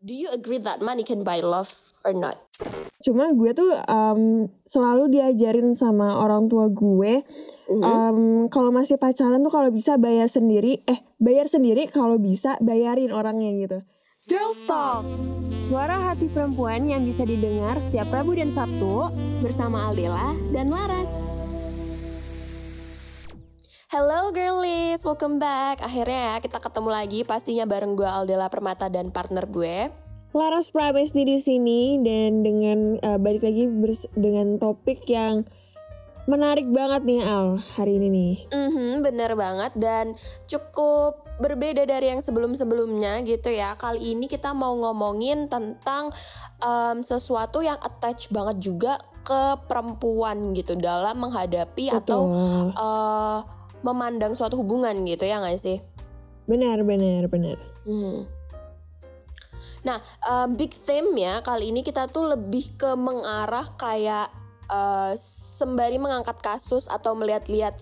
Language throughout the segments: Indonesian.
do you agree that money can buy love or not? Cuma gue tuh um, selalu diajarin sama orang tua gue, Mhm. um, kalau masih pacaran tuh kalau bisa bayar sendiri, eh bayar sendiri kalau bisa bayarin orangnya gitu. Girls Talk Suara hati perempuan yang bisa didengar setiap Rabu dan Sabtu Bersama Aldela dan Laras Hello girlies, welcome back. Akhirnya ya kita ketemu lagi pastinya bareng gue Aldela Permata dan partner gue. Laras Pramesti di sini dan dengan uh, balik lagi bers- dengan topik yang menarik banget nih Al hari ini nih. Mhm, bener banget dan cukup berbeda dari yang sebelum-sebelumnya gitu ya. Kali ini kita mau ngomongin tentang em, sesuatu yang attach banget juga ke perempuan gitu dalam menghadapi atau Betul. Memandang suatu hubungan gitu ya nggak sih? Benar, benar, benar. Hmm. Nah, um, big theme ya kali ini kita tuh lebih ke mengarah kayak uh, sembari mengangkat kasus atau melihat-lihat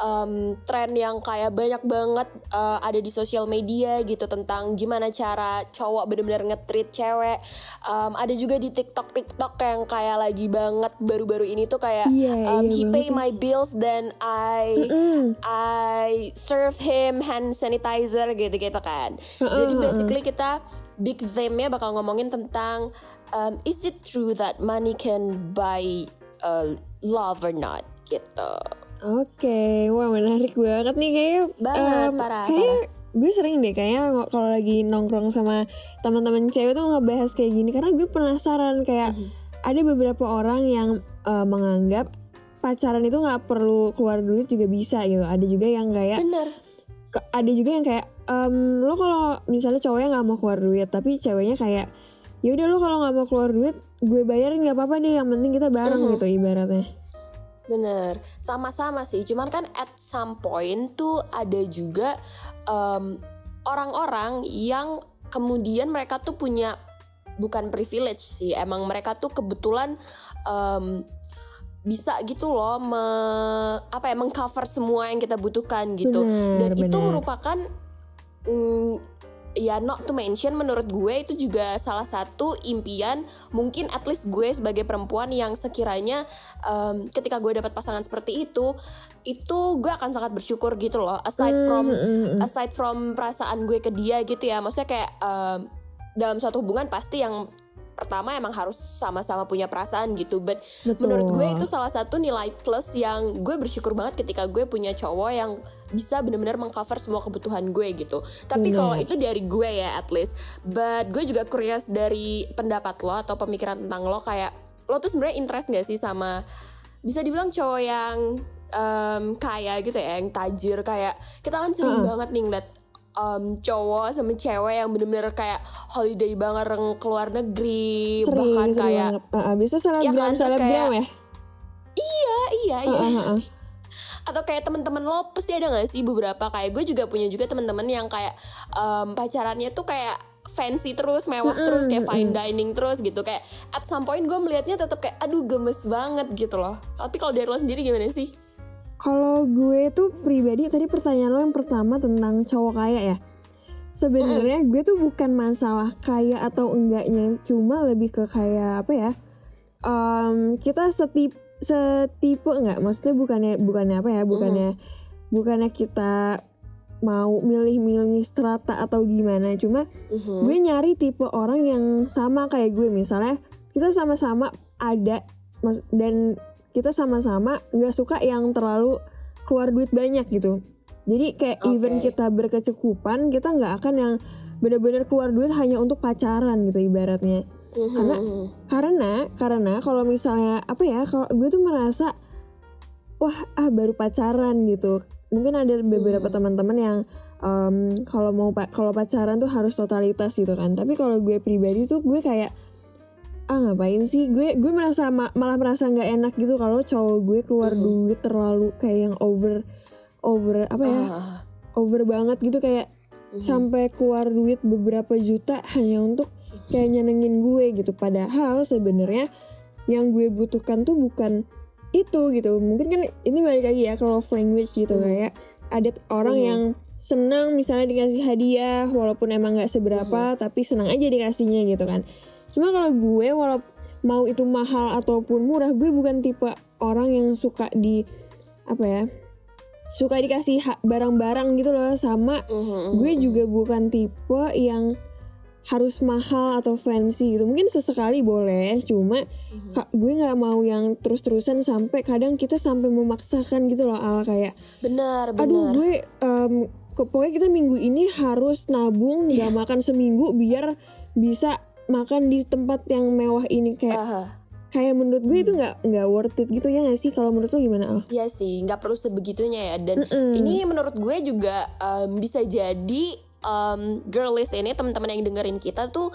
um, tren yang kayak banyak banget uh, ada di sosial media gitu tentang gimana cara cowok benar-benar nge-treat cewek. Um, ada juga di TikTok TikTok yang kayak lagi banget baru-baru ini tuh kayak Iya, um, iya he pay my bills then I Mm. I serve him hand sanitizer gitu-gitu kan. Jadi basically kita big theme-nya bakal ngomongin tentang um, is it true that money can buy uh, love or not gitu. Oke, wah menarik banget nih kayaknya. Banget, em, parah, Kayaknya gue sering deh kayaknya kalau lagi nongkrong sama teman-teman cewek tuh ngebahas kayak gini karena gue penasaran kayak ada beberapa orang yang eh, menganggap pacaran itu nggak perlu keluar duit juga bisa gitu. Ada juga yang kayak Bener. ke- ada juga yang kayak em, lo kalau misalnya cowoknya nggak mau keluar duit tapi ceweknya kayak ya udah lo kalau nggak mau keluar duit gue bayarin nggak apa-apa deh yang penting kita bareng Mhm. gitu ibaratnya. Bener, sama-sama sih. Cuman kan at some point tuh ada juga em, orang-orang yang kemudian mereka tuh punya bukan privilege sih, emang mereka tuh kebetulan em, bisa gitu loh me, apa ya mengcover semua yang kita butuhkan gitu. Benar, Dan itu benar. merupakan mm, ya not to mention menurut gue itu juga salah satu impian mungkin at least gue sebagai perempuan yang sekiranya em, ketika gue dapat pasangan seperti itu itu gue akan sangat bersyukur gitu loh aside from Mm, mm, mm. aside from perasaan gue ke dia gitu ya maksudnya kayak em, dalam suatu hubungan pasti yang pertama emang harus sama-sama punya perasaan gitu but Betul. menurut gue itu salah satu nilai plus yang gue bersyukur banget ketika gue punya cowok yang bisa benar-benar mengcover semua kebutuhan gue gitu. Tapi kalau itu dari gue ya at least. But gue juga curious dari pendapat lo atau pemikiran tentang lo kayak lo tuh sebenarnya interest gak sih sama bisa dibilang cowok yang em, kaya gitu ya, yang tajir kayak kita kan sering banget nih ngeliat em, cowok sama cewek yang bener-bener kayak holiday bareng ke luar negeri sering, bahkan sering kayak banget. Uh, uh, bisa selebgram, Ya kan, selebgram kayak- ya. iya iya iya uh, uh, uh. atau kayak teman-teman lo pasti ada gak sih beberapa kayak gue juga punya juga teman-teman yang kayak em, pacarannya tuh kayak fancy terus mewah terus kayak fine dining terus gitu kayak at some point gue melihatnya tetap kayak aduh gemes banget gitu loh tapi kalau dari lo sendiri gimana sih Kalau gue tuh pribadi tadi pertanyaan lo yang pertama tentang cowok kaya ya. Sebenarnya gue tuh bukan masalah kaya atau enggaknya, cuma lebih ke kayak apa ya? em, kita setip setipe enggak? Maksudnya bukannya bukannya apa ya? Bukannya bukannya kita mau milih-milih strata atau gimana? Cuma Mhm. gue nyari tipe orang yang sama kayak gue misalnya kita sama-sama ada dan kita sama-sama nggak suka yang terlalu keluar duit banyak gitu. Jadi kayak Oke. even kita berkecukupan kita nggak akan yang benar-benar keluar duit hanya untuk pacaran gitu ibaratnya. Karena Mhm. karena karena kalau misalnya apa ya kalau gue tuh merasa wah ah baru pacaran gitu. Mungkin ada beberapa teman-teman yang em, kalau mau pa- kalau pacaran tuh harus totalitas gitu kan. Tapi kalau gue pribadi tuh gue kayak ah ngapain sih? Gue gue merasa ma- malah merasa nggak enak gitu kalau cowok gue keluar duit terlalu kayak yang over over apa ya? Ah, over banget gitu kayak sampai keluar duit beberapa juta hanya untuk kayak nyenengin gue gitu. Padahal sebenarnya yang gue butuhkan tuh bukan itu gitu. Mungkin kan ini balik lagi ya kalau love language gitu kayak ada orang yang senang misalnya dikasih hadiah walaupun emang nggak seberapa tapi senang aja dikasihnya gitu kan cuma kalau gue walau mau itu mahal ataupun murah gue bukan tipe orang yang suka di apa ya suka dikasih barang-barang gitu loh. Sama Mhm, gue juga bukan tipe yang harus mahal atau fancy gitu. Mungkin sesekali boleh cuma mhm. Kak, gue nggak mau yang terus-terusan sampai kadang kita sampai memaksakan gitu loh al kayak benar aduh benar. gue em, ke- pokoknya kita minggu ini harus nabung nggak makan seminggu biar bisa makan di tempat yang mewah ini kayak Aha. kayak menurut gue itu nggak nggak worth it gitu ya nggak sih kalau menurut lo gimana al Iya sih, nggak perlu sebegitunya ya. Dan Mm-mm. ini menurut gue juga um, bisa jadi um, girlies ini teman-teman yang dengerin kita tuh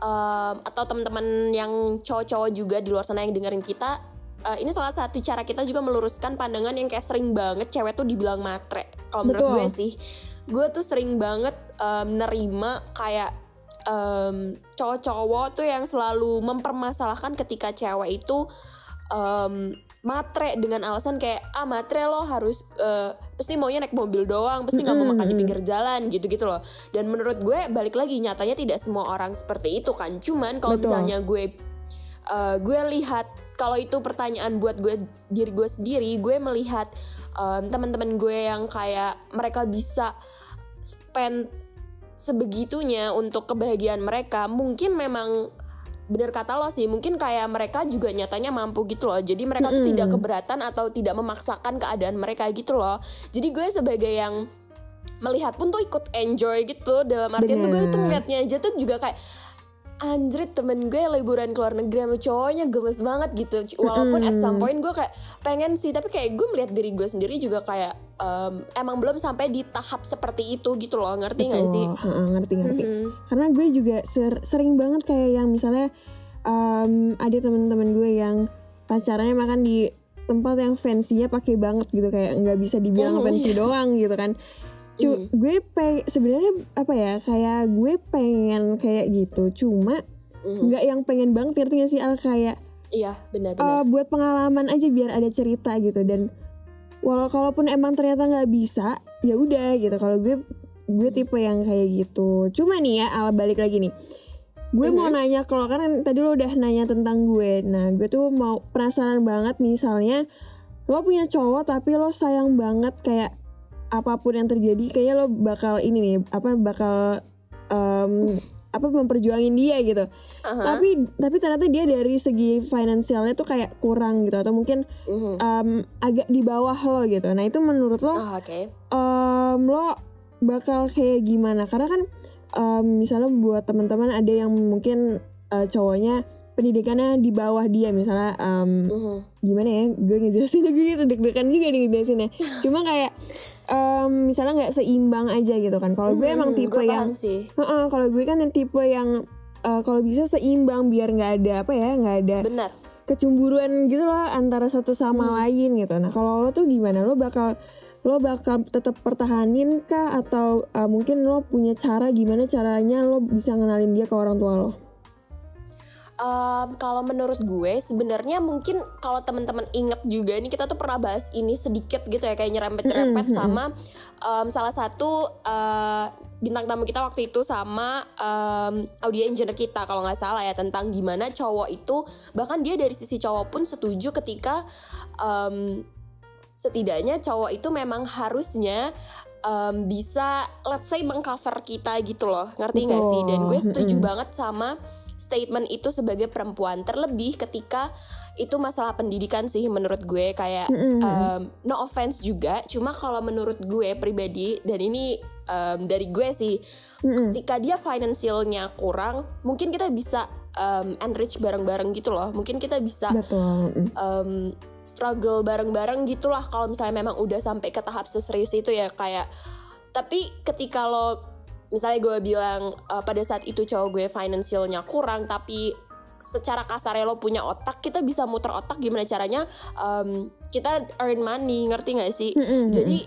um, atau teman-teman yang cowok-cowok juga di luar sana yang dengerin kita. uh, ini salah satu cara kita juga meluruskan pandangan yang kayak sering banget cewek tuh dibilang matre. Kalau menurut gue sih, gue tuh sering banget um, nerima kayak um, cowok-cowok tuh yang selalu mempermasalahkan ketika cewek itu um, matre dengan alasan kayak ah matre lo harus eh, pasti maunya naik mobil doang pasti nggak mau makan di pinggir jalan gitu-gitu loh. Dan menurut gue balik lagi nyatanya tidak semua orang seperti itu kan. Cuman kalau misalnya gue eh, gue lihat kalau itu pertanyaan buat gue diri gue sendiri gue melihat em, teman-teman gue yang kayak mereka bisa spend sebegitunya untuk kebahagiaan mereka mungkin memang bener kata lo sih mungkin kayak mereka juga nyatanya mampu gitu loh jadi mereka tuh Mm-mm. tidak keberatan atau tidak memaksakan keadaan mereka gitu loh jadi gue sebagai yang melihat pun tuh ikut enjoy gitu dalam artian tuh gue Bener. tuh ngeliatnya aja tuh juga kayak anjrit temen gue liburan ke luar negeri sama cowoknya gemes banget gitu walaupun at some point gue kayak pengen sih tapi kayak gue melihat diri gue sendiri juga kayak em, emang belum sampai di tahap seperti itu gitu loh ngerti nggak sih? Ngerti ngerti. Mhm. karena gue juga ser- sering banget kayak yang misalnya em, ada teman-teman gue yang pacarannya makan di tempat yang fancy-nya pakai banget gitu kayak nggak bisa dibilang Mhm, fancy doang gitu kan. Cu Mhm. gue pe sebenarnya apa ya kayak gue pengen kayak gitu cuma nggak yang pengen banget ngerti gak sih al? Kayak iya benar-benar eh, buat pengalaman aja biar ada cerita gitu dan walau kalaupun emang ternyata nggak bisa ya udah gitu. Kalau gue gue tipe yang kayak gitu. Cuma nih ya al balik lagi nih. Gue mau nanya kalau kan tadi lo udah nanya tentang gue. Nah gue tuh mau penasaran banget misalnya lo punya cowok tapi lo sayang banget kayak apa pun yang terjadi kayaknya lo bakal ini nih apa bakal em, apa memperjuangin dia gitu Aha. tapi tapi ternyata dia dari segi finansialnya tuh kayak kurang gitu atau mungkin Mhm. em, agak di bawah lo gitu nah itu menurut lo Ah, oke em, lo bakal kayak gimana karena kan em, misalnya buat teman-teman ada yang mungkin eh, cowoknya pendidikannya di bawah dia misalnya em, Mhm. gimana ya gue ngejelasinnya gue gitu deg-degan juga nih ngejelasinnya cuma kayak em, misalnya nggak seimbang aja gitu kan kalau gue emang Mhm, tipe gue yang sih Heeh, kalau gue kan yang tipe yang eh, kalau bisa seimbang biar nggak ada apa ya nggak ada benar kecemburuan gitu loh antara satu sama lain gitu. Nah kalau lo tuh gimana? Lo bakal lo bakal tetap pertahanin kah atau eh, mungkin lo punya cara gimana caranya lo bisa ngenalin dia ke orang tua lo? Em, kalau menurut gue sebenarnya mungkin kalau teman-teman inget juga ini kita tuh pernah bahas ini sedikit gitu ya kayak nyerempet-nyerempet Mm-mm, sama em, salah satu eh, bintang tamu kita waktu itu sama em, audio engineer kita kalau nggak salah ya tentang gimana cowok itu bahkan dia dari sisi cowok pun setuju ketika em, setidaknya cowok itu memang harusnya em, bisa let's say mengcover kita gitu loh. Ngerti nggak sih? Dan gue setuju Mm-mm. banget sama statement itu sebagai perempuan terlebih ketika itu masalah pendidikan sih menurut gue kayak em, no offense juga cuma kalau menurut gue pribadi dan ini em, dari gue sih Mm-mm. ketika dia finansialnya kurang mungkin kita bisa em, enrich bareng-bareng gitu loh mungkin kita bisa Betul. Em, struggle bareng-bareng gitulah kalau misalnya memang udah sampai ke tahap seserius itu ya kayak tapi ketika lo misalnya gue bilang eh, pada saat itu cowok gue finansialnya kurang tapi secara kasarnya lo punya otak kita bisa muter otak gimana caranya em, kita earn money ngerti gak sih? Mm-mm. jadi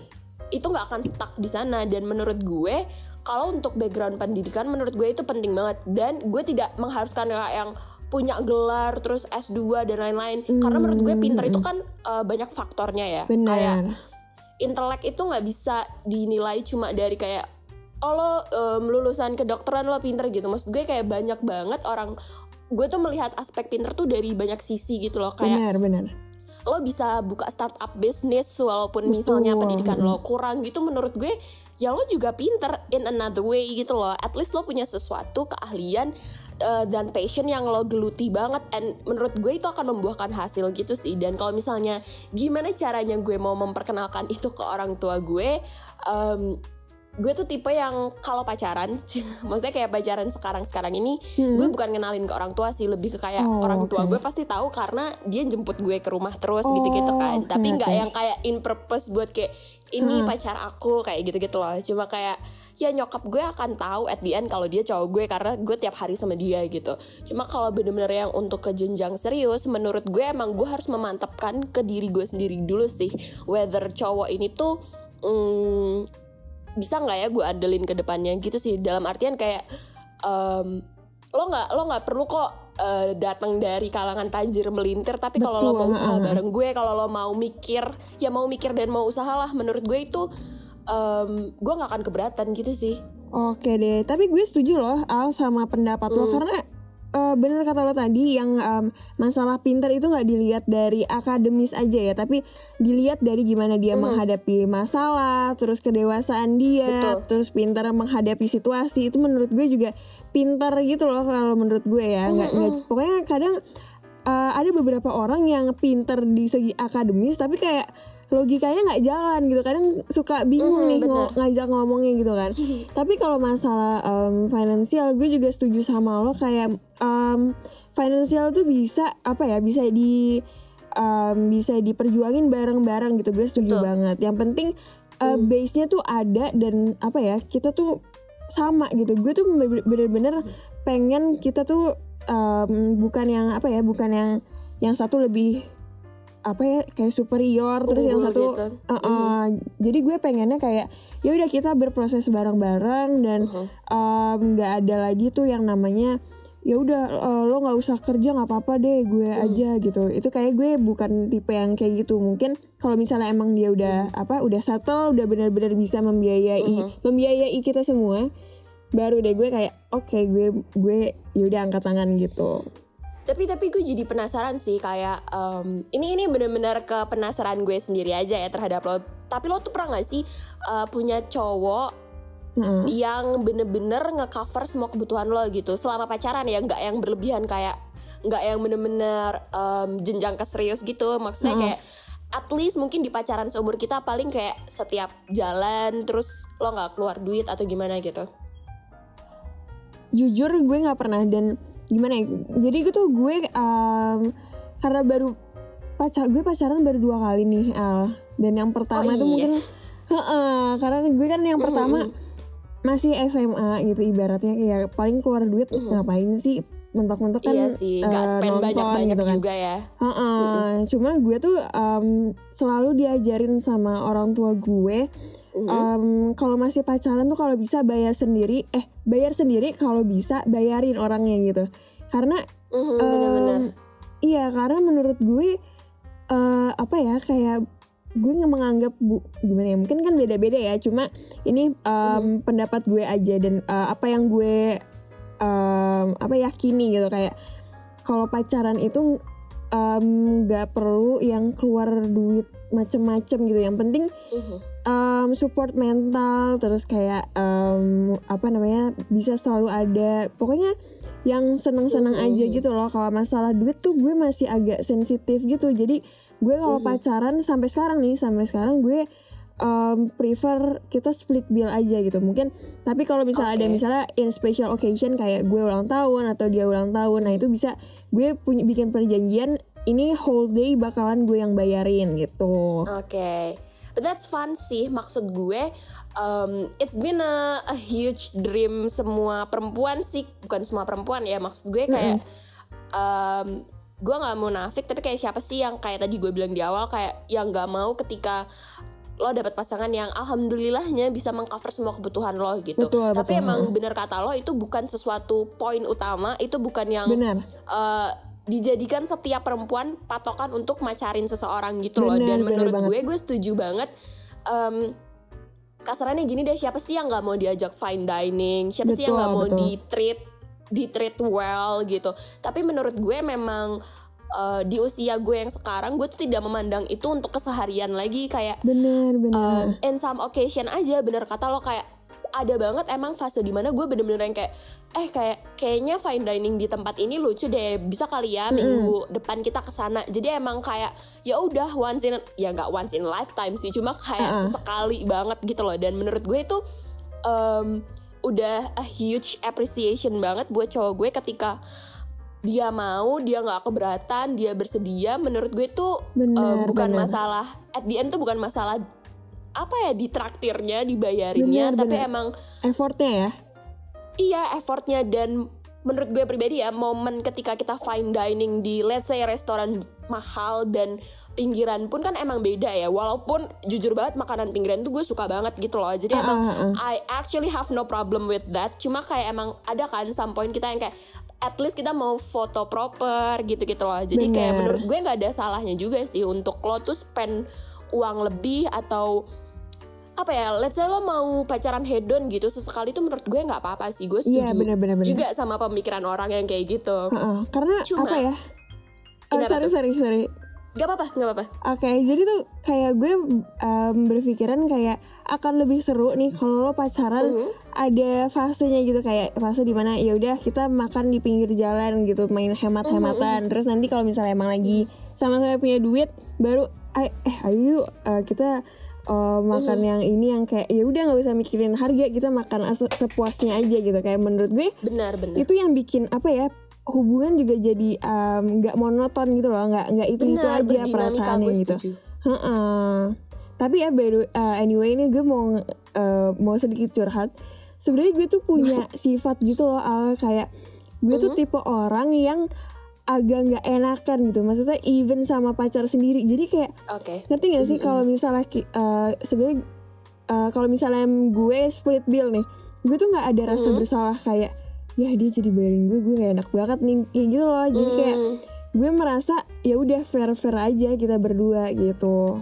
itu nggak akan stuck di sana. Dan menurut gue kalau untuk background pendidikan menurut gue itu penting banget. Dan gue tidak mengharuskan kayak yang punya gelar terus S2 dan lain-lain. Karena menurut gue pinter itu kan eh, banyak faktornya ya. Benar. kayak intelek itu nggak bisa dinilai cuma dari kayak oh lo um, lulusan kedokteran lo pinter gitu. Maksud gue kayak banyak banget orang gue tuh melihat aspek pinter tuh dari banyak sisi gitu loh. Kayak benar benar. lo bisa buka startup bisnis walaupun misalnya Betul. pendidikan lo kurang gitu menurut gue ya lo juga pinter in another way gitu loh. At least lo punya sesuatu keahlian uh, dan passion yang lo geluti banget. And menurut gue itu akan membuahkan hasil gitu sih. Dan kalau misalnya gimana caranya gue mau memperkenalkan itu ke orang tua gue um, gue tuh tipe yang kalau pacaran maksudnya kayak pacaran sekarang sekarang ini Hmm. gue bukan kenalin ke orang tua sih lebih ke kayak Oh, orang tua oke. gue pasti tahu karena dia jemput gue ke rumah terus Oh, gitu-gitu kan oke, tapi nggak oke. yang kayak in purpose buat kayak ini Hmm. pacar aku kayak gitu-gitu loh cuma kayak ya nyokap gue akan tahu at the end kalau dia cowok gue karena gue tiap hari sama dia gitu cuma kalau bener-bener yang untuk ke jenjang serius menurut gue emang gue harus memantapkan ke diri gue sendiri dulu sih whether cowok ini tuh mm, bisa nggak ya gue andelin ke depannya gitu sih? Dalam artian kayak em, lo nggak lo nggak perlu kok eh, datang dari kalangan tajir melintir tapi kalau lo mau usaha bareng gue kalau lo mau mikir ya mau mikir dan mau usaha lah menurut gue itu em, gue nggak akan keberatan gitu sih. Oke deh, tapi gue setuju loh Al sama pendapat lo Hmm. karena eh, bener kata lo tadi yang em, masalah pinter itu nggak dilihat dari akademis aja ya, tapi dilihat dari gimana dia Hmm. menghadapi masalah, terus kedewasaan dia, Betul. terus pinter menghadapi situasi itu menurut gue juga pinter gitu loh kalau menurut gue ya. Nggak- nggak- pokoknya kadang eh, ada beberapa orang yang pinter di segi akademis tapi kayak logikanya nggak jalan gitu. Kadang suka bingung Mhm, nih ngo- ngajak ngomongnya gitu kan. Tapi kalau masalah em, finansial gue juga setuju sama lo. Kayak em, finansial tuh bisa apa ya bisa di em, bisa diperjuangin bareng-bareng gitu. Gue setuju Betul. banget. Yang penting eh, base-nya tuh ada dan apa ya kita tuh sama gitu. Gue tuh bener- bener-bener pengen kita tuh em, bukan yang apa ya bukan yang yang satu lebih apa ya kayak superior terus yang satu gitu. Uh, uh, jadi gue pengennya kayak ya udah kita berproses bareng-bareng dan Mhm. um, nggak ada lagi tuh yang namanya ya udah uh, lo nggak usah kerja nggak apa-apa deh gue aja gitu. Itu kayak gue bukan tipe yang kayak gitu. Mungkin kalau misalnya emang dia udah apa udah settle udah benar-benar bisa membiayai membiayai kita semua baru deh gue kayak oke gue gue ya udah angkat tangan gitu tapi tapi gue jadi penasaran sih kayak em, ini ini bener-bener ke penasaran gue sendiri aja ya terhadap lo. Tapi lo tuh pernah gak sih eh, punya cowok Heeh. yang bener-bener ngecover semua kebutuhan lo gitu? Selama pacaran ya nggak yang berlebihan kayak nggak yang bener-bener em, jenjang ke serius gitu. Maksudnya Mm-mm. kayak at least mungkin di pacaran seumur kita paling kayak setiap jalan terus lo nggak keluar duit atau gimana gitu? Jujur gue nggak pernah. Dan gimana ya? Jadi gue tuh gue um, karena baru pacar gue pacaran baru dua kali nih Al. Dan yang pertama Oh, itu iya. mungkin Heeh, karena gue kan yang pertama masih SMA gitu ibaratnya. Kayak paling keluar duit ngapain sih? Mentok-mentok kan iya sih nggak eh, spend nonton banyak-banyak gitu kan. juga ya. Heeh, cuma gue tuh um, selalu diajarin sama orang tua gue Mhm. um, kalau masih pacaran tuh kalau bisa bayar sendiri eh bayar sendiri kalau bisa bayarin orangnya gitu karena Mhm, bener-bener em, iya karena menurut gue eh, apa ya kayak gue nggak menganggap bu gimana ya mungkin kan beda-beda ya cuma ini em, pendapat gue aja dan eh, apa yang gue em, apa yakini gitu kayak kalau pacaran itu nggak perlu yang keluar duit macem-macem gitu yang penting Mhm. Um, support mental terus kayak um, apa namanya bisa selalu ada pokoknya yang seneng-seneng Mhm. aja gitu loh kalau masalah duit tuh gue masih agak sensitif gitu jadi gue kalau Mhm. pacaran sampai sekarang nih sampai sekarang gue um, prefer kita split bill aja gitu mungkin tapi kalau misalnya ada Oke. misalnya in special occasion kayak gue ulang tahun atau dia ulang tahun nah itu bisa gue punya bikin perjanjian ini whole day bakalan gue yang bayarin gitu Oke, but that's fun sih. Maksud gue, um, it's been a, a huge dream semua perempuan sih, bukan semua perempuan ya. Maksud gue kayak, um, gue nggak mau nafik, tapi kayak siapa sih yang kayak tadi gue bilang di awal kayak yang nggak mau ketika lo dapat pasangan yang alhamdulillahnya bisa mengcover semua kebutuhan lo gitu. Betul, tapi betul. emang bener kata lo itu bukan sesuatu poin utama, itu bukan yang benar eh, dijadikan setiap perempuan patokan untuk macarin seseorang gitu loh. Bener, dan menurut banget. gue gue setuju banget. Um, kasarannya gini deh siapa sih yang nggak mau diajak fine dining? Siapa sih yang Betul, nggak mau betul. di treat di treat well gitu? Tapi menurut gue memang uh, di usia gue yang sekarang gue tuh tidak memandang itu untuk keseharian lagi. Kayak bener bener. um, in some occasion aja bener kata lo kayak ada banget emang fase di mana gue bener-bener yang kayak eh kayak kayaknya fine dining di tempat ini lucu deh bisa kali ya minggu depan kita ke sana jadi emang kayak ya udah once in ya nggak once in lifetime sih cuma kayak Uh-uh. sesekali banget gitu loh dan menurut gue itu um, udah a huge appreciation banget buat cowok gue ketika dia mau dia nggak keberatan dia bersedia menurut gue itu Bener, uh, bukan bener. masalah at the end tuh bukan masalah apa ya ditraktirnya dibayarinnya Bener, tapi bener. emang effortnya ya iya effortnya dan menurut gue pribadi ya momen ketika kita fine dining di let's say restoran mahal dan pinggiran pun kan emang beda ya walaupun jujur banget makanan pinggiran tuh gue suka banget gitu loh jadi Ah, emang ah, ah. I actually have no problem with that cuma kayak emang ada kan some point kita yang kayak at least kita mau foto proper gitu-gitu loh jadi kayak Bener. menurut gue nggak ada salahnya juga sih untuk lo tuh spend uang lebih atau apa ya let's say lo mau pacaran hedon gitu sesekali tuh menurut gue nggak apa-apa sih. Gue Iya, setuju bener-bener, bener. juga sama pemikiran orang yang kayak gitu. Heeh, karena Cuma- apa ya? Oh, sorry sorry sorry. Nggak apa-apa nggak apa-apa. Oke, jadi tuh kayak gue em, berpikiran kayak akan lebih seru nih kalau lo pacaran Mhm. ada fasenya gitu kayak fase di mana ya udah kita makan di pinggir jalan gitu main hemat-hematan. Terus nanti kalau misalnya emang lagi sama-sama punya duit baru "Ay- eh ayo eh, kita eh, makan yang ini yang kayak ya udah nggak usah mikirin harga kita makan as- sepuasnya aja gitu. Kayak menurut gue benar benar. itu yang bikin apa ya hubungan juga jadi nggak monoton gitu loh. Nggak nggak itu itu benar aja perasaannya gitu. Heeh. Tapi ya by the- uh, anyway ini gue mau uh, mau sedikit curhat. Sebenarnya gue tuh punya sifat gitu loh Al. Kayak gue tuh tipe orang yang agak nggak enakan gitu. Maksudnya even sama pacar sendiri. Jadi kayak oke ngerti gak sih kalau misalnya uh, sebenarnya uh, kalau misalnya gue split bill nih, gue tuh nggak ada rasa Mhm. bersalah kayak ya dia jadi bayarin gue gue gak enak banget nih kayak gitu loh. Jadi kayak Hmm, gue merasa ya udah fair fair aja kita berdua gitu.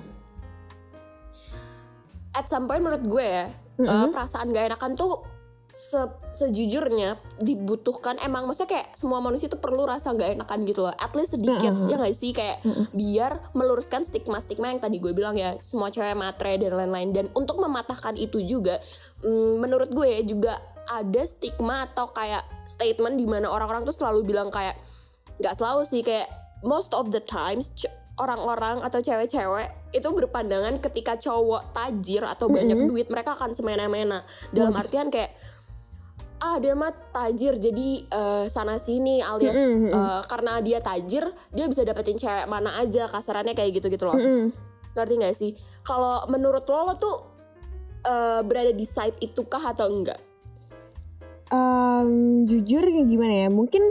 at some point menurut gue ya uh, perasaan gak enakan tuh se- sejujurnya dibutuhkan emang maksudnya kayak semua manusia tuh perlu rasa gak enakan gitu loh. At least sedikit Mm-mm. ya gak sih? Kayak biar meluruskan stigma-stigma yang tadi gue bilang ya semua cewek matre dan lain-lain. Dan untuk mematahkan itu juga mm, menurut gue juga ada stigma atau kayak statement di mana orang-orang tuh selalu bilang kayak nggak selalu sih kayak most of the times orang-orang atau cewek-cewek itu berpandangan ketika cowok tajir atau banyak duit mereka akan semena-mena. Dalam artian kayak ah dia mah tajir jadi eh, sana sini alias Mm-mm, eh, karena dia tajir dia bisa dapetin cewek mana aja kasarannya kayak gitu gitu loh. Mm-mm. ngerti nggak sih? Kalau menurut lo lo tuh eh, berada di side itu kah atau enggak? Em, jujur gimana ya? Mungkin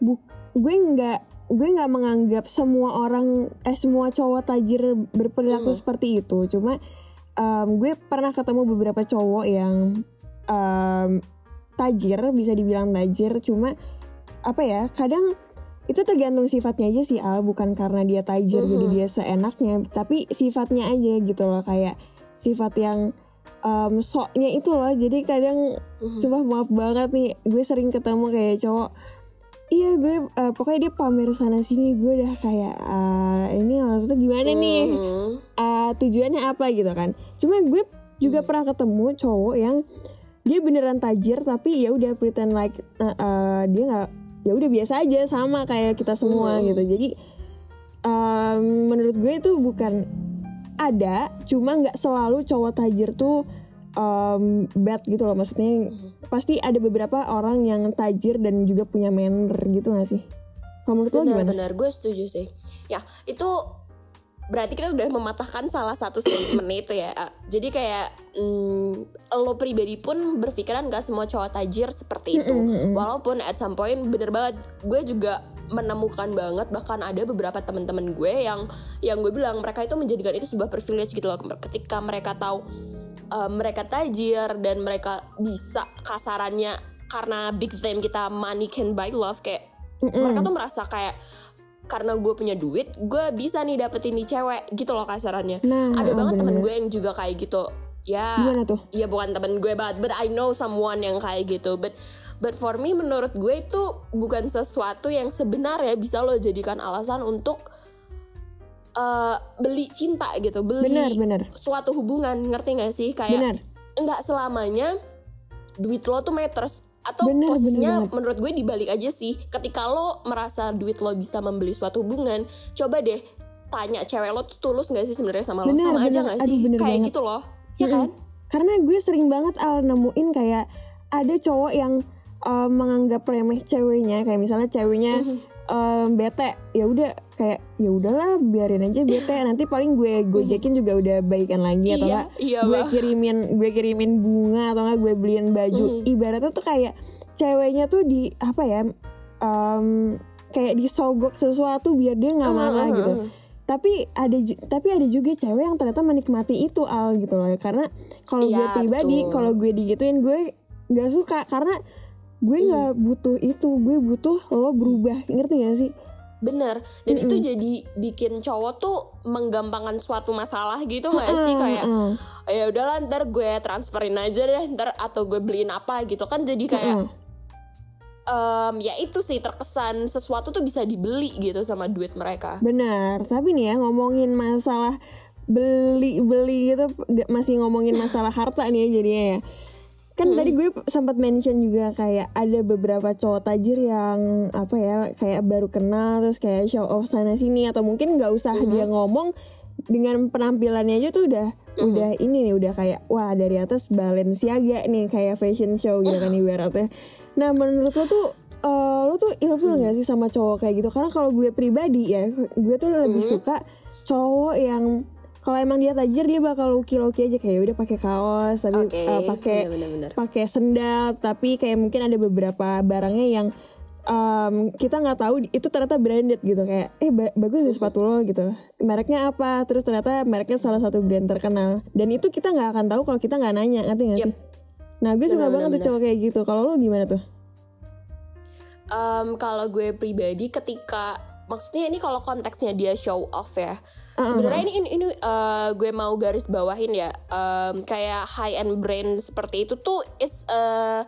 bu gue nggak gue nggak menganggap semua orang eh semua cowok tajir berperilaku Hmm. seperti itu. Cuma em, gue pernah ketemu beberapa cowok yang em, tajir bisa dibilang tajir cuma apa ya kadang itu tergantung sifatnya aja sih Al bukan karena dia tajir Mhm. jadi dia seenaknya tapi sifatnya aja gitu loh kayak sifat yang em, soknya itu loh jadi kadang Mhm. Sumpah maaf banget nih Gue sering ketemu kayak cowok Iya gue eh, Pokoknya dia pamer sana sini Gue udah kayak ah, Ini maksudnya gimana nih Mhm. Ah, Tujuannya apa gitu kan Cuma gue juga pernah ketemu cowok yang Dia beneran tajir Tapi ya udah pretend like eh, eh, Dia nggak ya udah biasa aja sama kayak kita semua Mhm. gitu. Jadi em, menurut gue itu bukan ada cuma nggak selalu cowok tajir tuh em, bad gitu loh. Maksudnya pasti ada beberapa orang yang tajir dan juga punya manner gitu gak sih? Kalau menurut lo gimana? Benar-benar gue setuju sih. Ya itu berarti kita udah mematahkan salah satu statement itu ya. Ah, Jadi kayak mm, lo pribadi pun berpikiran gak semua cowok tajir seperti itu. Walaupun at some point bener banget gue juga menemukan banget bahkan ada beberapa teman-teman gue yang yang gue bilang mereka itu menjadikan itu sebuah privilege gitu loh ketika mereka tahu uh, mereka tajir dan mereka bisa kasarannya karena big fame kita money can buy love kayak mereka tuh merasa kayak karena gue punya duit gue bisa nih dapetin nih cewek gitu loh kasarannya Nah, ada ah, banget temen bener-bener. gue yang juga kayak gitu ya Gimana tuh? ya bukan temen gue banget but I know someone yang kayak gitu but but for me menurut gue itu bukan sesuatu yang sebenarnya bisa lo jadikan alasan untuk eh, beli cinta gitu beli Benar, benar. suatu hubungan ngerti gak sih kayak nggak selamanya duit lo tuh matters atau Bener, posisinya bener menurut gue dibalik aja sih. Ketika lo merasa duit lo bisa membeli suatu hubungan coba deh tanya cewek lo tuh tulus gak sih sebenarnya sama lo? Bener, sama aja bener. gak Aduh, sih? bener kayak banget. gitu loh. Ya kan? Karena gue sering banget al nemuin kayak ada cowok yang uh, menganggap remeh ceweknya, kayak misalnya ceweknya Mhm. Um, bete, ya udah kayak ya udahlah biarin aja bete, nanti paling gue gojekin juga udah baikan lagi atau iya enggak iya gue Bang. kirimin gue kirimin bunga atau enggak gue beliin baju. Mhm. Ibaratnya tuh kayak ceweknya tuh di apa ya? um, kayak disogok sesuatu biar dia nggak marah Mhm, gitu mhm. tapi ada tapi ada juga cewek yang ternyata menikmati itu al gitu loh karena kalau gue Iya, pribadi betul. kalau gue digituin gue nggak suka karena gue Hmm. nggak butuh itu gue butuh lo berubah ngerti gak sih bener dan Mm-mm. itu jadi bikin cowok tuh menggampangkan suatu masalah gitu gak sih kayak Heeh, ya udahlah ntar gue transferin aja deh ntar atau gue beliin apa gitu kan jadi kayak heeh. em, ya itu sih terkesan sesuatu tuh bisa dibeli gitu sama duit mereka benar tapi nih ya ngomongin masalah beli beli gitu masih ngomongin masalah harta nih ya jadinya ya kan tadi gue sempat mention juga kayak ada beberapa cowok tajir yang apa ya kayak baru kenal terus kayak show off sana sini atau mungkin nggak usah dia ngomong dengan penampilannya aja tuh udah udah ini nih udah kayak wah dari atas Balenciaga nih kayak fashion show gitu kan ibaratnya. Nah menurut lo tuh eh, lo tuh ilfil nggak sih sama cowok kayak gitu? Karena kalau gue pribadi ya gue tuh lebih suka cowok yang kalau emang dia tajir dia bakal loki-loki aja. Kayak udah pakai kaos tapi oke eh, pakai bener-bener. pakai sendal. Tapi kayak mungkin ada beberapa barangnya yang em, kita nggak tahu itu ternyata branded gitu. Kayak eh ba- bagus deh sepatu lo gitu. Mereknya apa? Terus ternyata mereknya salah satu brand terkenal. Dan itu kita nggak akan tahu kalau kita nggak nanya ngerti nggak Yep. sih? Nah gue suka banget tuh cowok kayak gitu. Kalau lo gimana tuh? Em, kalau gue pribadi ketika maksudnya ini kalau konteksnya dia show off ya Uh-uh. sebenarnya ini ini, ini, eh, gue mau garis bawahin ya Em, kayak high end brand seperti itu tuh it's a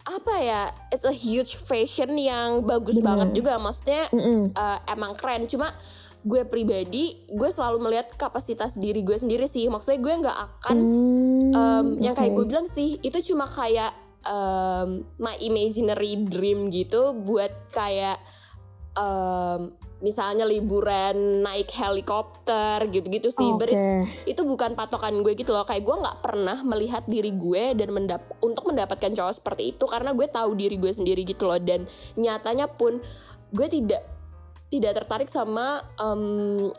apa ya it's a huge fashion yang bagus Benar. banget juga maksudnya Mm-mm. eh, emang keren cuma gue pribadi gue selalu melihat kapasitas diri gue sendiri sih maksudnya gue nggak akan Hmm, um, yang kayak gue bilang sih itu cuma kayak um, my imaginary dream gitu buat kayak um, misalnya liburan naik helikopter gitu-gitu sih but Oke. it's- itu bukan patokan gue gitu loh kayak gue nggak pernah melihat diri gue dan mendap untuk mendapatkan cowok seperti itu karena gue tahu diri gue sendiri gitu loh dan nyatanya pun gue tidak tidak tertarik sama um,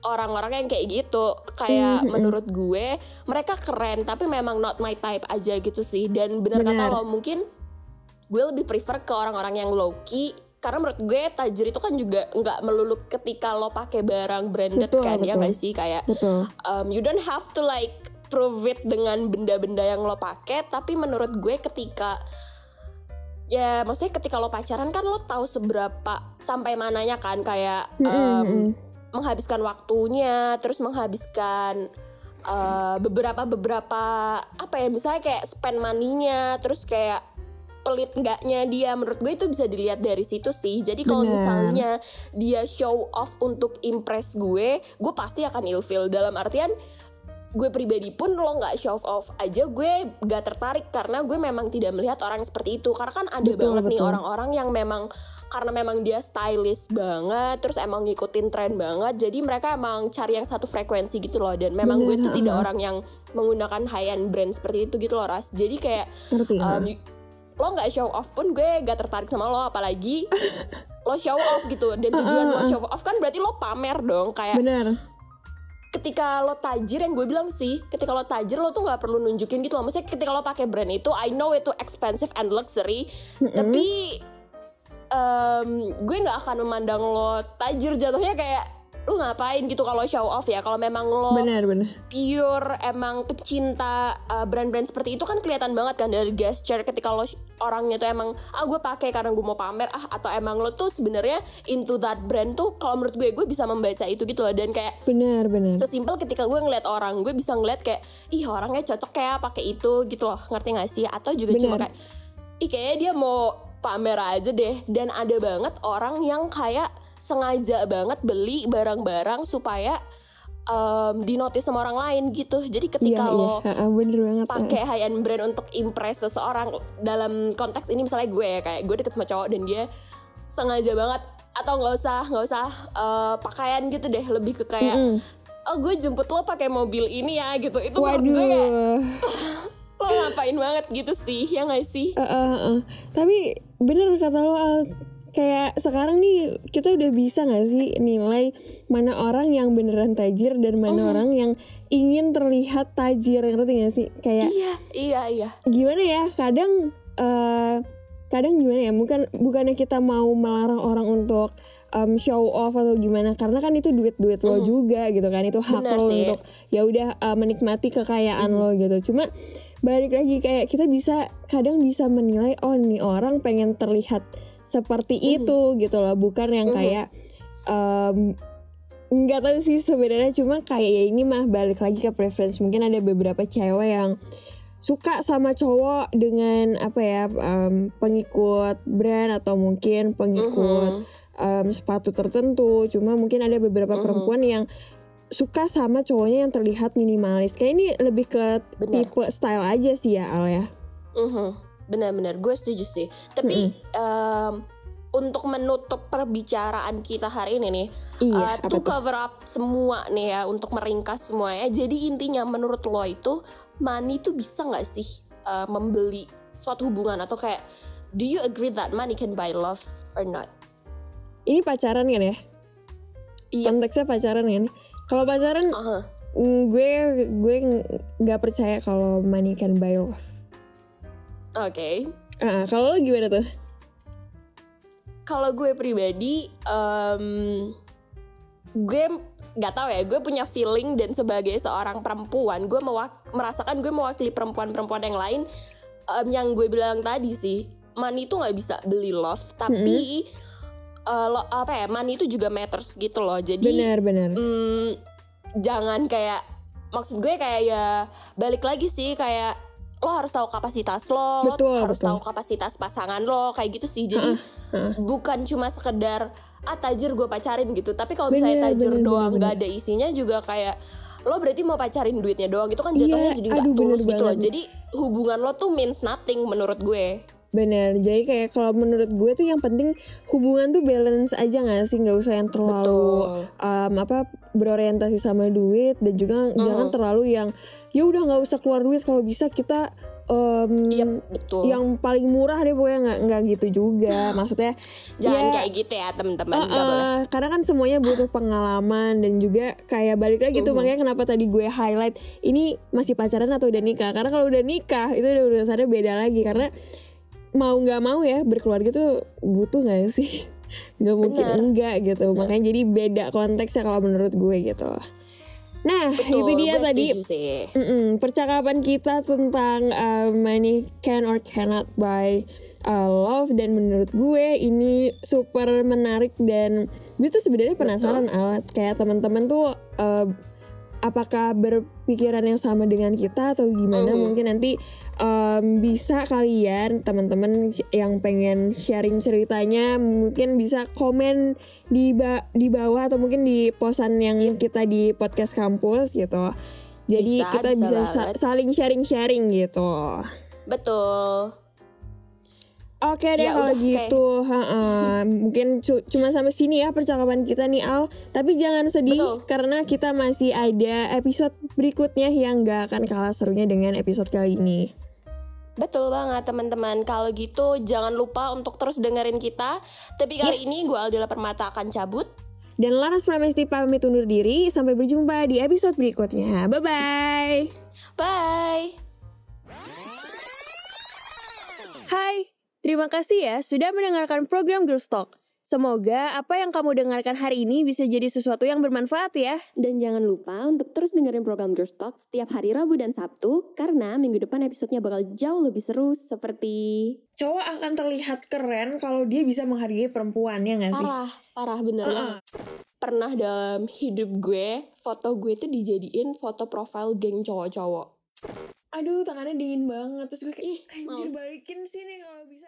orang-orang yang kayak gitu kayak Mhm. menurut gue mereka keren tapi memang not my type aja gitu sih dan bener Bener. kata lo mungkin gue lebih prefer ke orang-orang yang low key karena menurut gue tajir itu kan juga nggak melulu ketika lo pakai barang branded Betul, kan ya betul. nggak sih kayak betul um, you don't have to like prove it dengan benda-benda yang lo pakai tapi menurut gue ketika ya maksudnya ketika lo pacaran kan lo tahu seberapa sampai mananya kan kayak um, Mm-mm. menghabiskan waktunya terus menghabiskan uh, beberapa beberapa apa ya misalnya kayak spend money-nya terus kayak pelit enggaknya dia. Menurut gue itu bisa dilihat dari situ sih. Jadi kalau Bener. misalnya dia show off untuk impress gue gue pasti akan ilfeel dalam artian gue pribadi pun lo nggak show off aja gue gak tertarik karena gue memang tidak melihat orang seperti itu. Karena kan ada Betul, banget nih betul. orang-orang yang memang karena memang dia stylish banget terus emang ngikutin tren banget jadi mereka emang cari yang satu frekuensi gitu loh. Dan memang gue Bener, tuh tidak orang yang menggunakan high end brand seperti itu gitu loh ras. Jadi kayak ngerti um? Lo nggak show off pun gue gak tertarik sama lo apalagi lo show off gitu. Dan tujuan lo show off kan berarti lo pamer dong kayak bener. ketika lo tajir yang gue bilang sih ketika lo tajir lo tuh nggak perlu nunjukin gitu loh. Maksudnya ketika lo pakai brand itu I know itu expensive and luxury. Tapi em, gue nggak akan memandang lo tajir jatuhnya kayak lu ngapain gitu kalau show off ya? Kalau memang lo benar benar. pure emang pecinta uh, brand-brand seperti itu kan kelihatan banget kan dari gesture ketika lo orangnya tuh emang ah gue pakai karena gue mau pamer ah atau emang lo tuh sebenarnya into that brand tuh kalau menurut gue gue bisa membaca itu gitu loh. Dan kayak benar benar. sesimpel ketika gue ngeliat orang gue bisa ngeliat kayak ih orangnya cocok kayak pakai itu gitu loh. Ngerti gak sih? Atau juga cuma Benar. kayak ih kayaknya dia mau pamer aja deh. Dan ada banget orang yang kayak sengaja banget beli barang-barang supaya um, dinotis sama orang lain gitu jadi iya ketika iya lo bener banget ha. pakai high end brand untuk impress seseorang dalam konteks ini misalnya gue ya kayak gue deket sama cowok dan dia sengaja banget atau nggak usah nggak usah uh, pakaian gitu deh lebih ke kayak Mm-mm. oh gue jemput lo pakai mobil ini ya gitu itu menurut gue kayak waduh lo ngapain banget gitu sih ya nggak sih Eh, eh, eh. Tapi bener kata lo Al, kayak sekarang nih kita udah bisa gak sih nilai mana orang yang beneran tajir dan mana Mm. orang yang ingin terlihat tajir ngerti gak sih? Kayak iya iya iya gimana ya kadang eh kadang gimana ya bukan bukannya kita mau melarang orang untuk um, show off atau gimana karena kan itu duit duit lo Mm. juga gitu kan itu hak Benar lo sih. untuk ya udah uh, menikmati kekayaan lo gitu cuma balik lagi kayak kita bisa kadang bisa menilai oh nih orang pengen terlihat seperti itu gitu loh bukan yang Mhm. kayak um, nggak tahu sih sebenarnya cuma kayak ya ini mah balik lagi ke preference mungkin ada beberapa cewek yang suka sama cowok dengan apa ya um, pengikut brand atau mungkin pengikut Mhm. um, sepatu tertentu cuma mungkin ada beberapa Mhm. perempuan yang suka sama cowoknya yang terlihat minimalis kayak ini lebih ke Benar. tipe style aja sih ya Al ya Mhm. Benar-benar gue setuju sih tapi em, untuk menutup perbicaraan kita hari ini nih iya Uh, to cover up semua nih ya untuk meringkas semuanya. Jadi intinya menurut lo itu money tuh bisa nggak sih uh, membeli suatu hubungan atau kayak do you agree that money can buy love or not? ini pacaran kan ya Iya. konteksnya pacaran kan kalau pacaran Uh-huh. mm, gue gue nggak percaya kalau money can buy love Oke. Ah, kalau lo gimana tuh Kalau gue pribadi, em, gue nggak tahu ya. Gue punya feeling dan sebagai seorang perempuan, gue mewak- merasakan gue mewakili perempuan-perempuan yang lain em, yang gue bilang tadi sih. Money itu nggak bisa beli love, tapi eh, lo, apa ya? Money itu juga matters gitu loh. Jadi benar-benar mm, jangan kayak maksud gue kayak ya balik lagi sih kayak lo harus tahu kapasitas lo, lo Betul, harus betul. tahu kapasitas pasangan lo kayak gitu sih. Jadi bukan cuma sekedar ah tajir gue pacarin gitu. Tapi kalau Bener, misalnya tajir bener, doang bener, nggak ada isinya juga kayak lo berarti mau pacarin duitnya doang itu kan jatuhnya Iya, jadi nggak bener tulus gitu loh. banget. Jadi hubungan lo tuh means nothing menurut gue. Benar, jadi kayak kalau menurut gue tuh yang penting hubungan tuh balance aja gak sih, nggak usah yang terlalu Betul. um, apa berorientasi sama duit dan juga jangan terlalu yang ya udah nggak usah keluar duit kalau bisa kita um, Iya betul. yang paling murah deh pokoknya nggak nggak gitu juga, maksudnya Jangan ya, kayak gitu ya teman-teman. Uh, boleh. uh, karena kan semuanya butuh pengalaman dan juga kayak balik lagi tuh makanya kenapa tadi gue highlight ini masih pacaran atau udah nikah karena kalau udah nikah itu udah urusannya beda lagi karena mau nggak mau ya berkeluarga tuh butuh nggak sih nggak mungkin Bener. enggak gitu makanya jadi beda konteksnya kalau menurut gue gitu nah Betul, itu dia tadi. Mm-mm, percakapan kita tentang uh, money can or cannot buy uh, love. Dan menurut gue ini super menarik dan gue tuh sebenarnya penasaran alat. Kayak teman-teman tuh uh, apakah berpikiran yang sama dengan kita atau gimana Mhm. mungkin nanti um, bisa kalian teman-teman yang pengen sharing ceritanya mungkin bisa komen di ba- di bawah atau mungkin di posan yang kita di podcast kampus gitu jadi Bisa, kita bisa bisa, sa- banget. saling sharing-sharing gitu Betul. Oke deh Ya kalau udah, gitu, ha-ha. mungkin cu- cuma sampai sini ya percakapan kita nih Al. Tapi jangan sedih Betul. karena kita masih ada episode berikutnya yang gak akan kalah serunya dengan episode kali ini. Betul banget teman-teman. Kalau gitu jangan lupa untuk terus dengerin kita. Tapi kali Yes. ini gue Aldila Permata akan cabut. Dan Laras Pramesti pamit undur diri. Sampai berjumpa di episode berikutnya. Bye bye. Bye. Hai, terima kasih ya sudah mendengarkan program Girls Talk. Semoga apa yang kamu dengarkan hari ini bisa jadi sesuatu yang bermanfaat ya. Dan jangan lupa untuk terus dengerin program Girls Talk setiap hari Rabu dan Sabtu karena minggu depan episodenya bakal jauh lebih seru seperti Cowok akan terlihat keren kalau dia bisa menghargai perempuan ya gak sih? parah, parah bener Uh-uh. banget. Pernah dalam hidup gue, foto gue tuh dijadiin foto profil geng cowok-cowok. Aduh tangannya dingin banget terus gue kayak Ih, anjir males. balikin sini kalau bisa.